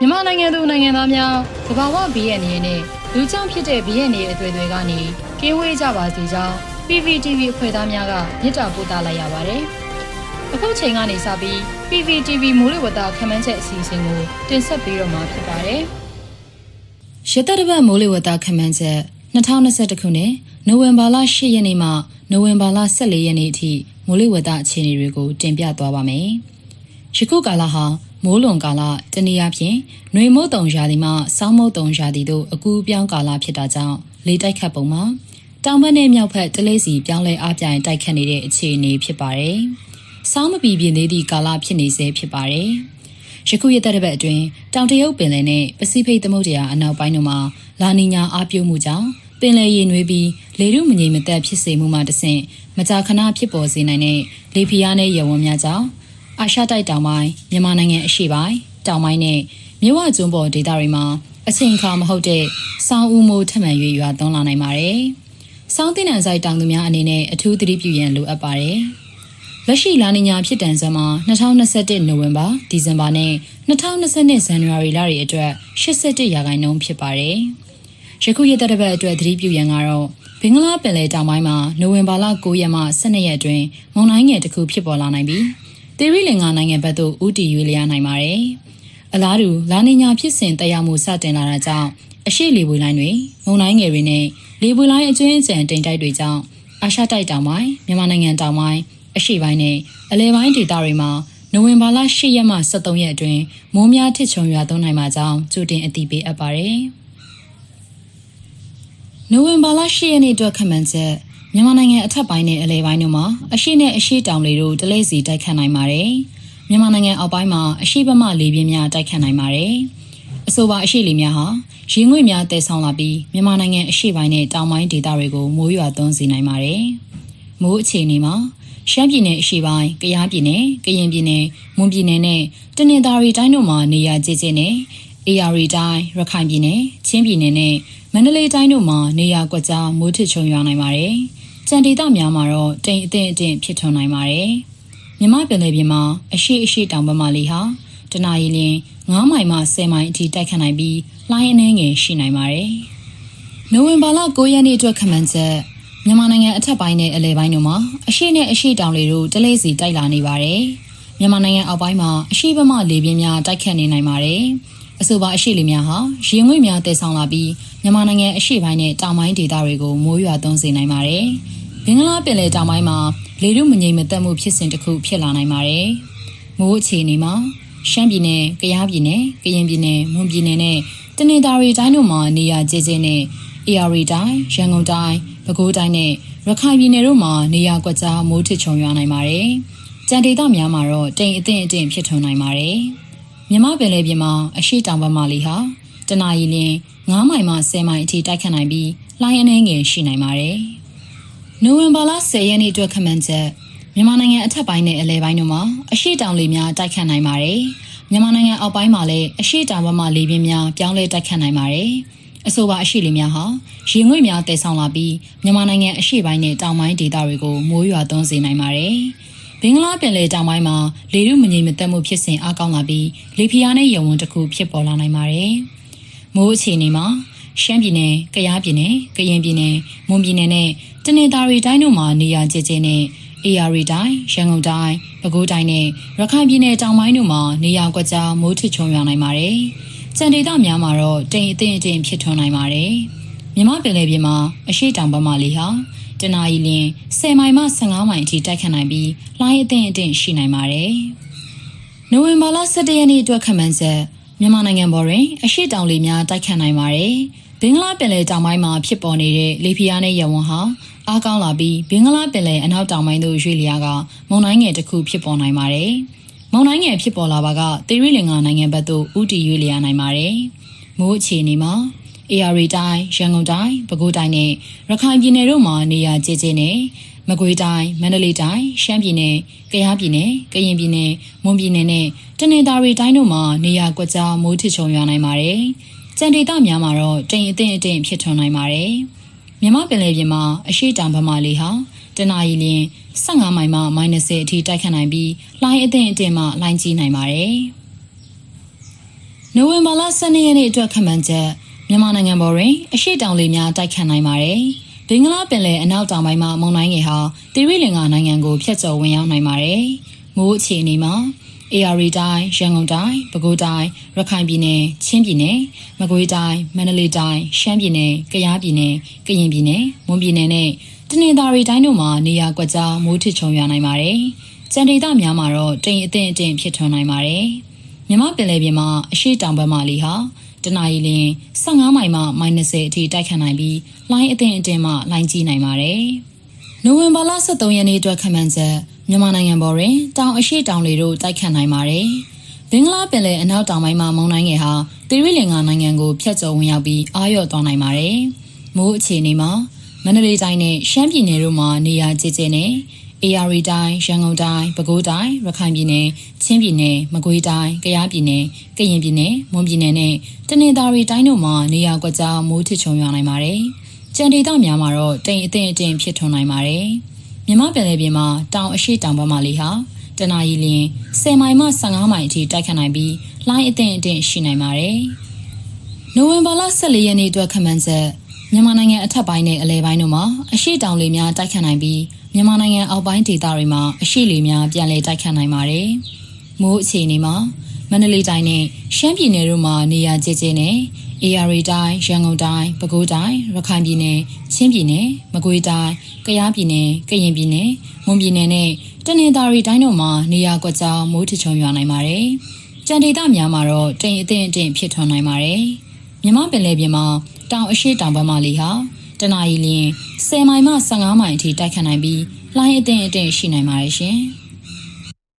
မြန်မာနိုင်ငံသူနိုင်ငံသားများသဘာဝဘေးရန်တွေနဲ့လူကြောင့်ဖြစ်တဲ့ဘေးရန်တွေအသွေးတွေကနေကင်းဝေးကြပါစေကြောင်း PPTV အဖွဲ့သားများကမြစ်တာပို့သလိုက်ရပါတယ်။အခုချိန်ကနေစပြီး PPTV မိုးလေဝသခန့်မှန်းချက်အစီအစဉ်ကိုတင်ဆက်ပေးတော့မှာဖြစ်ပါတယ်။ရတတပတ်မိုးလေဝသခန့်မှန်းချက်2021ခုနှစ်နိုဝင်ဘာလ10ရက်နေ့မှနိုဝင်ဘာလ14ရက်နေ့အထိမိုးလေဝသအခြေအနေတွေကိုတင်ပြသွားပါမယ်။ယခုကာလဟာ မိုးလွန်ကာလတနည်းအားဖြင့်နှွေမိုးတုံရာသီမှစောင်းမိုးတုံရာသီတို့အကူပြောင်းကာလဖြစ်တာကြောင့်လေတိုက်ခတ်ပုံမှာတောင်ဘက်နဲ့မြောက်ဘက်တလေးစီပြောင်းလဲအားပြိုင်တိုက်ခတ်နေတဲ့အခြေအနေဖြစ်ပါတယ်။စောင်းမပီပြင်းသေးသည့်ကာလဖြစ်နေစေဖြစ်ပါတယ်။ယခုရက်တဲ့ဘက်အတွင်းတောင်တရုတ်ပင်လယ်နဲ့ပစိဖိတ်သမုဒ္ဒရာအနောက်ပိုင်းတို့မှာလာနီညာအားပြုမှုကြောင့်ပင်လယ်ရေနွေးပြီးလေထုမငြိမ်မသက်ဖြစ်စေမှုမှတဆင့်မကြာခဏဖြစ်ပေါ်စေနိုင်တဲ့လေဖိအားနဲ့ရေဝန်းများကြောင့် အာရှတိုက်တောင်ပိုင်းမြန်မာနိုင်ငံအရှေ့ပိုင်းတောင်ပိုင်းနဲ့မြဝကျွန်းပေါ်ဒေသတွေမှာအချိန်အခါမဟုတ်တဲ့စောင်းဦးမိုးထမှန်၍ရွာသွန်းလာနိုင်ပါတယ်။စောင်းတင်နံဆိုင်တောင်သူများအနေနဲ့အထူးသတိပြုရန်လိုအပ်ပါတယ်။လက်ရှိလာနီညာဖြစ်တန်စွမ်းမှာ2021နိုဝင်ဘာဒီဇင်ဘာနဲ့2022ဇန်နဝါရီလတွေအတွက်81ရာခိုင်နှုန်းဖြစ်ပါတယ်။ယခုရက်သက်တစ်ပတ်အတွက်သတိပြုရန်ကတော့ဘင်္ဂလားပင်လယ်တောင်ပိုင်းမှာနိုဝင်ဘာလ9ရက်မှ12ရက်အတွင်းမုန်တိုင်းငယ်တစ်ခုဖြစ်ပေါ်လာနိုင်ပြီး သေရီလင်္ကာနိုင်ငံဘက်သို့ဦးတည်ရွေ့လျားနိုင်ပါတယ်။အလားတူလာနီညာဖြစ်စဉ်တက်ရောက်မှုစတင်လာတာကြောင့်အရှိလေပွေလိုင်းတွေမုန်တိုင်းငယ်တွေနဲ့လေပွေလိုင်းအကျွင်းအကျန်တိမ်တိုက်တွေကြောင့်အာရှတိုက်တောင်ပိုင်းမြန်မာနိုင်ငံတောင်ပိုင်းအရှိပိုင်းနဲ့အလဲပိုင်းဒေသတွေမှာနိုဝင်ဘာလ10ရက်မှ23ရက်အတွင်းမိုးများထစ်ချုံရွာသွန်းနိုင်မှာကြောင်းကြိုတင်အသိပေးအပ်ပါတယ်။နိုဝင်ဘာလ10ရက်နေ့အတွက်ခန့်မှန်းချက် မြန်မာနိုင်ငံအထက်ပိုင်းနဲ့အလဲပိုင်းတို့မှာအရှိနဲ့အရှိတောင်လေတို့တလဲစီတိုက်ခတ်နိုင်ပါတယ်။မြန်မာနိုင်ငံအောက်ပိုင်းမှာအရှိဘက်မှလေပြင်းများတိုက်ခတ်နိုင်ပါတယ်။အဆိုပါအရှိလေများဟာရေငွေ့များတည်ဆောင်လာပြီးမြန်မာနိုင်ငံအရှိပိုင်းနဲ့တောင်ပိုင်းဒေသတွေကိုမိုးရွာသွန်းစေနိုင်ပါတယ်။မိုးအခြေအနေမှာရှမ်းပြည်နယ်အရှေ့ပိုင်း၊ကယားပြည်နယ်၊ကရင်ပြည်နယ်၊မွန်ပြည်နယ်နဲ့တနင်္သာရီတိုင်းတို့မှာနေရာကျကျနဲ့အေရီတိုင်း၊ရခိုင်ပြည်နယ်၊ချင်းပြည်နယ်နဲ့မန္တလေးတိုင်းတို့မှာနေရာကွက်ကြားမိုးထစ်ချုံရွာနိုင်ပါတယ်။ ကြံဒေသများမှာတော့တိမ်အထင်အထင်ဖြစ်ထွန်းနိုင်ပါတယ်။မြမပင်လယ်ပြင်မှာအရှိအရှိတောင်ဘက်မှလေဟာတနအီလင်း9မိုင်မှ10မိုင်အထိတိုက်ခတ်နိုင်ပြီးလှိုင်းအနှဲငယ်ရှိနိုင်ပါတယ်။နိုဝင်ဘာလ9ရက်နေ့အတွက်ခန့်မှန်းချက်မြန်မာနိုင်ငံအထက်ပိုင်းနဲ့အလယ်ပိုင်းတို့မှာအရှိနဲ့အရှိတောင်လေတို့တလဲစီတိုက်လာနေပါတယ်။မြန်မာနိုင်ငံအောက်ပိုင်းမှာအရှိဘက်မှလေပြင်းများတိုက်ခတ်နေနိုင်ပါတယ်။အဆိုပါအရှိလေများဟာရေငွေ့များတည်ဆောင်လာပြီးမြန်မာနိုင်ငံအရှိပိုင်းနဲ့တောင်ပိုင်းဒေသတွေကိုမိုးရွာသွန်းစေနိုင်ပါတယ်။ ဘင်္ဂလားပင်လယ်တောင်ပိုင်းမှာလေထုမငြိမ်မသက်မှုဖြစ်စဉ်တစ်ခုဖြစ်လာနိုင်ပါတယ်။မိုးအခြေအနေမှာရှမ်းပြည်နယ်၊ကယားပြည်နယ်၊ကရင်ပြည်နယ်၊မွန်ပြည်နယ်နဲ့တနင်္သာရီတိုင်းတို့မှာနေရာကျကျနဲ့ AR တိုင်း၊ရန်ကုန်တိုင်း၊ပဲခူးတိုင်းနဲ့ရခိုင်ပြည်နယ်တို့မှာနေရာကွက်ကြားမိုးထစ်ချုံရွာနိုင်ပါတယ်။ကြံဒေသများမှာတော့တိမ်အထင်အထင်ဖြစ်ထွန်းနိုင်ပါတယ်။မြမပင်လယ်ပြင်မှာအရှိတောင်ဘက်မှလေဟာတနအီလ9မိုင်မှ10မိုင်အထိတိုက်ခတ်နိုင်ပြီးလှိုင်းအနှဲငယ်ရှိနိုင်ပါတယ်။ နိုဝင်ဘာလ10ရက်နေ့အတွက်ခန့်မှန်းချက်မြန်မာနိုင်ငံအထက်ပိုင်းနဲ့အလဲပိုင်းတို့မှာအရှိတောင်လေများတိုက်ခတ်နိုင်ပါတယ်။မြန်မာနိုင်ငံအောက်ပိုင်းမှာလည်းအရှိတောင်ဘက်မှလေပြင်းများပြောင်းလဲတိုက်ခတ်နိုင်ပါတယ်။အဆိုပါအရှိလေများဟာရေငွေ့များတည်ဆောင်လာပြီးမြန်မာနိုင်ငံအရှိပိုင်းနဲ့တောင်ပိုင်းဒေသတွေကိုမိုးရွာသွန်းစေနိုင်ပါတယ်။ဘင်္ဂလားပင်လယ်တောင်ပိုင်းမှာလေထုမငြိမ်မသက်မှုဖြစ်စဉ်အကောင်းလာပြီးလေဖိအားနဲ့ရေဝန်းတစ်ခုဖြစ်ပေါ်လာနိုင်ပါတယ်။မိုးအခြေအနေမှာ ရှမ်းပြည်နယ်၊ကယားပြည်နယ်၊ကရင်ပြည်နယ်၊မွန်ပြည်နယ်နဲ့တနင်္သာရီတိုင်းတို့မှာနေရာကျကျနဲ့ AR တိုင်း၊ရန်ကုန်တိုင်း၊ပဲခူးတိုင်းနဲ့ရခိုင်ပြည်နယ်တောင်ပိုင်းတို့မှာနေရာကွက်ကြားမိုးထစ်ချုံရွာနိုင်ပါတယ်။ကြံဒေသများမှာတော့တိမ်အထင်အထင်ဖြစ်ထွန်းနိုင်ပါတယ်။မြမပင်လယ်ပြင်မှာအရှိတောင်ဘက်မှလေဟာတနအီလ10မိုင်မှ15မိုင်အထိတိုက်ခတ်နိုင်ပြီးလှိုင်းအထင်အထင်ရှိနိုင်ပါတယ်။နိုဝင်ဘာလ17ရက်နေ့အတွက်ခန့်မှန်းချက်မြန်မာနိုင်ငံပေါ်တွင်အရှိတောင်လေများတိုက်ခတ်နိုင်ပါတယ်။ ဘင်္ဂလားပင်လယ်တောင်ပိုင်းမှာဖြစ်ပေါ်နေတဲ့လေဖိအားနဲ့ရဝန်းဟာအားကောင်းလာပြီးဘင်္ဂလားပင်လယ်အနောက်တောင်ပိုင်းသို့ရွေ့လျားကမုန်တိုင်းငယ်တစ်ခုဖြစ်ပေါ်နိုင်ပါတယ်။မုန်တိုင်းငယ်ဖြစ်ပေါ်လာပါကသေရီလင်္ကာနိုင်ငံဘက်သို့ဥတီရွေ့လျားနိုင်ပါတယ်။မိုးအခြေအနေမှာ AR တိုင်းရန်ကုန်တိုင်းပဲခူးတိုင်းနဲ့ရခိုင်ပြည်နယ်တို့မှာနေရာကျကျနဲ့မကွေးတိုင်းမန္တလေးတိုင်းရှမ်းပြည်နယ်ကယားပြည်နယ်ကရင်ပြည်နယ်မွန်ပြည်နယ်နဲ့တနင်္သာရီတိုင်းတို့မှာနေရာကွက်ကြားမိုးထစ်ချုံရွာနိုင်ပါတယ်။ ကြံဒေသများမှာတော့တိမ်အထင်အထင်ဖြစ်ထွန်းနိုင်ပါတယ်။မြမပင်လယ်ပြင်မှာအရှိတောင်ဘက်မှလေဟာတနအီလ15မိုင်မှ -30 အထိတိုက်ခတ်နိုင်ပြီးလှိုင်းအထင်အထင်မှလှိုင်းကြီးနိုင်ပါတယ်။နိုဝင်ဘာလ12ရက်နေ့အတွက်ခန့်မှန်းချက်မြန်မာနိုင်ငံပေါ်တွင်အရှိတောင်လေများတိုက်ခတ်နိုင်ပါတယ်။ဘင်္ဂလားပင်လယ်အနောက်တောင်ပိုင်းမှာမုန်တိုင်းငယ်ဟာတိရိလင်္ကာနိုင်ငံကိုဖျက်ချော်ဝင်ရောက်နိုင်ပါတယ်။မိုးအခြေအနေမှာ AR တိုင်းရန်ကုန်တိုင်းပဲခူးတိုင်းရခိုင်ပြည်နယ်ချင်းပြည်နယ်မကွေးတိုင်းမန္တလေးတိုင်းရှမ်းပြည်နယ်ကယားပြည်နယ်ကရင်ပြည်နယ်မွန်ပြည်နယ်နဲ့တနင်္သာရီတိုင်းတို့မှာနေရာကွက်ကြားမိုးထစ်ချုံရွာနိုင်ပါတယ်။ကြံဒေသများမှာတော့တိမ်အထင်အထင်ဖြစ်ထွန်းနိုင်ပါတယ်။မြမပင်လယ်ပြင်မှာအရှိတောင်ဘက်မှလီဟာတနအီလရင်15မိုင်မှ -30 အထိတိုက်ခတ်နိုင်ပြီးလိုင်းအထင်အထင်မှလိုင်းကြီးနိုင်ပါတယ်။နိုဝင်ဘာလ23ရက်နေ့အတွက်ခန့်မှန်းချက် မြန်မာနိုင်ငံပေါ်တွင်တောင်အရှိတောင်လေတို့တိုက်ခတ်နိုင်ပါတယ်။ဘင်္ဂလားပင်လယ်အနောက်တောင်ပိုင်းမှာမုန်တိုင်းငယ်ဟာတိရိလင်္ကာနိုင်ငံကိုဖျက်ကျော်ဝင်ရောက်ပြီးအာရုံသွားနိုင်ပါတယ်။မိုးအခြေအနေမှာမန္တလေးတိုင်းနဲ့ရှမ်းပြည်နယ်တို့မှာနေရာကျကျနဲ့ AR တိုင်းရန်ကုန်တိုင်းပဲခူးတိုင်းရခိုင်ပြည်နယ်ချင်းပြည်နယ်မကွေးတိုင်းကယားပြည်နယ်ကရင်ပြည်နယ်မွန်ပြည်နယ်နဲ့တနင်္သာရီတိုင်းတို့မှာနေရာကွက်ကြားမိုးထစ်ချုံရွာနိုင်ပါတယ်။ကြံဒေသများမှာတော့တိမ်အထင်အထင်ဖြစ်ထွန်းနိုင်ပါတယ်။ မြမပင်လယ်ပြင်မှာတောင်အရှိတောင်ဘက်မှလေဟာတနအီလရင်10မိုင်မှ15မိုင်အထိတိုက်ခတ်နိုင်ပြီးလိုင်းအထင်အထင်ရှိနိုင်ပါတယ်။နိုဝင်ဘာလ14ရက်နေ့အတွက်ခန့်မှန်းချက်မြန်မာနိုင်ငံအထက်ပိုင်းနဲ့အလဲပိုင်းတို့မှာအရှိတောင်လေများတိုက်ခတ်နိုင်ပြီးမြန်မာနိုင်ငံအောက်ပိုင်းဒေသတွေမှာအရှိလေများပြန်လည်တိုက်ခတ်နိုင်ပါတယ်။မိုးအခြေအနေမှာမန္တလေးတိုင်းနဲ့ရှမ်းပြည်နယ်တို့မှာနေရာကျကျနဲ့ AR တိုင်းရန်ကုန်တိုင်းပဲခူးတိုင်းရခိုင်ပြည်နယ်ချင်းပြည်နယ်မကွေးတိုင်း ကယားပြည်နယ်ကရင်ပြည်နယ်မွန်ပြည်နယ်နဲ့တနင်္သာရီတိုင်းတို့မှာနေရာကွက်ကြားမိုးထချုံရွာနိုင်ပါတယ်။ကြံဒေသများမှာတော့တိမ်အထင်အထင်ဖြစ်ထွန်းနိုင်ပါတယ်။မြမပင်လယ်ပြင်မှာတောင်အရှိတောင်ဘက်မှလေဟာတနအီလရင်10မိုင်မှ15မိုင်အထိတိုက်ခတ်နိုင်ပြီးလှိုင်းအထင်အထင်ရှိနိုင်ပါတယ်ရှင်။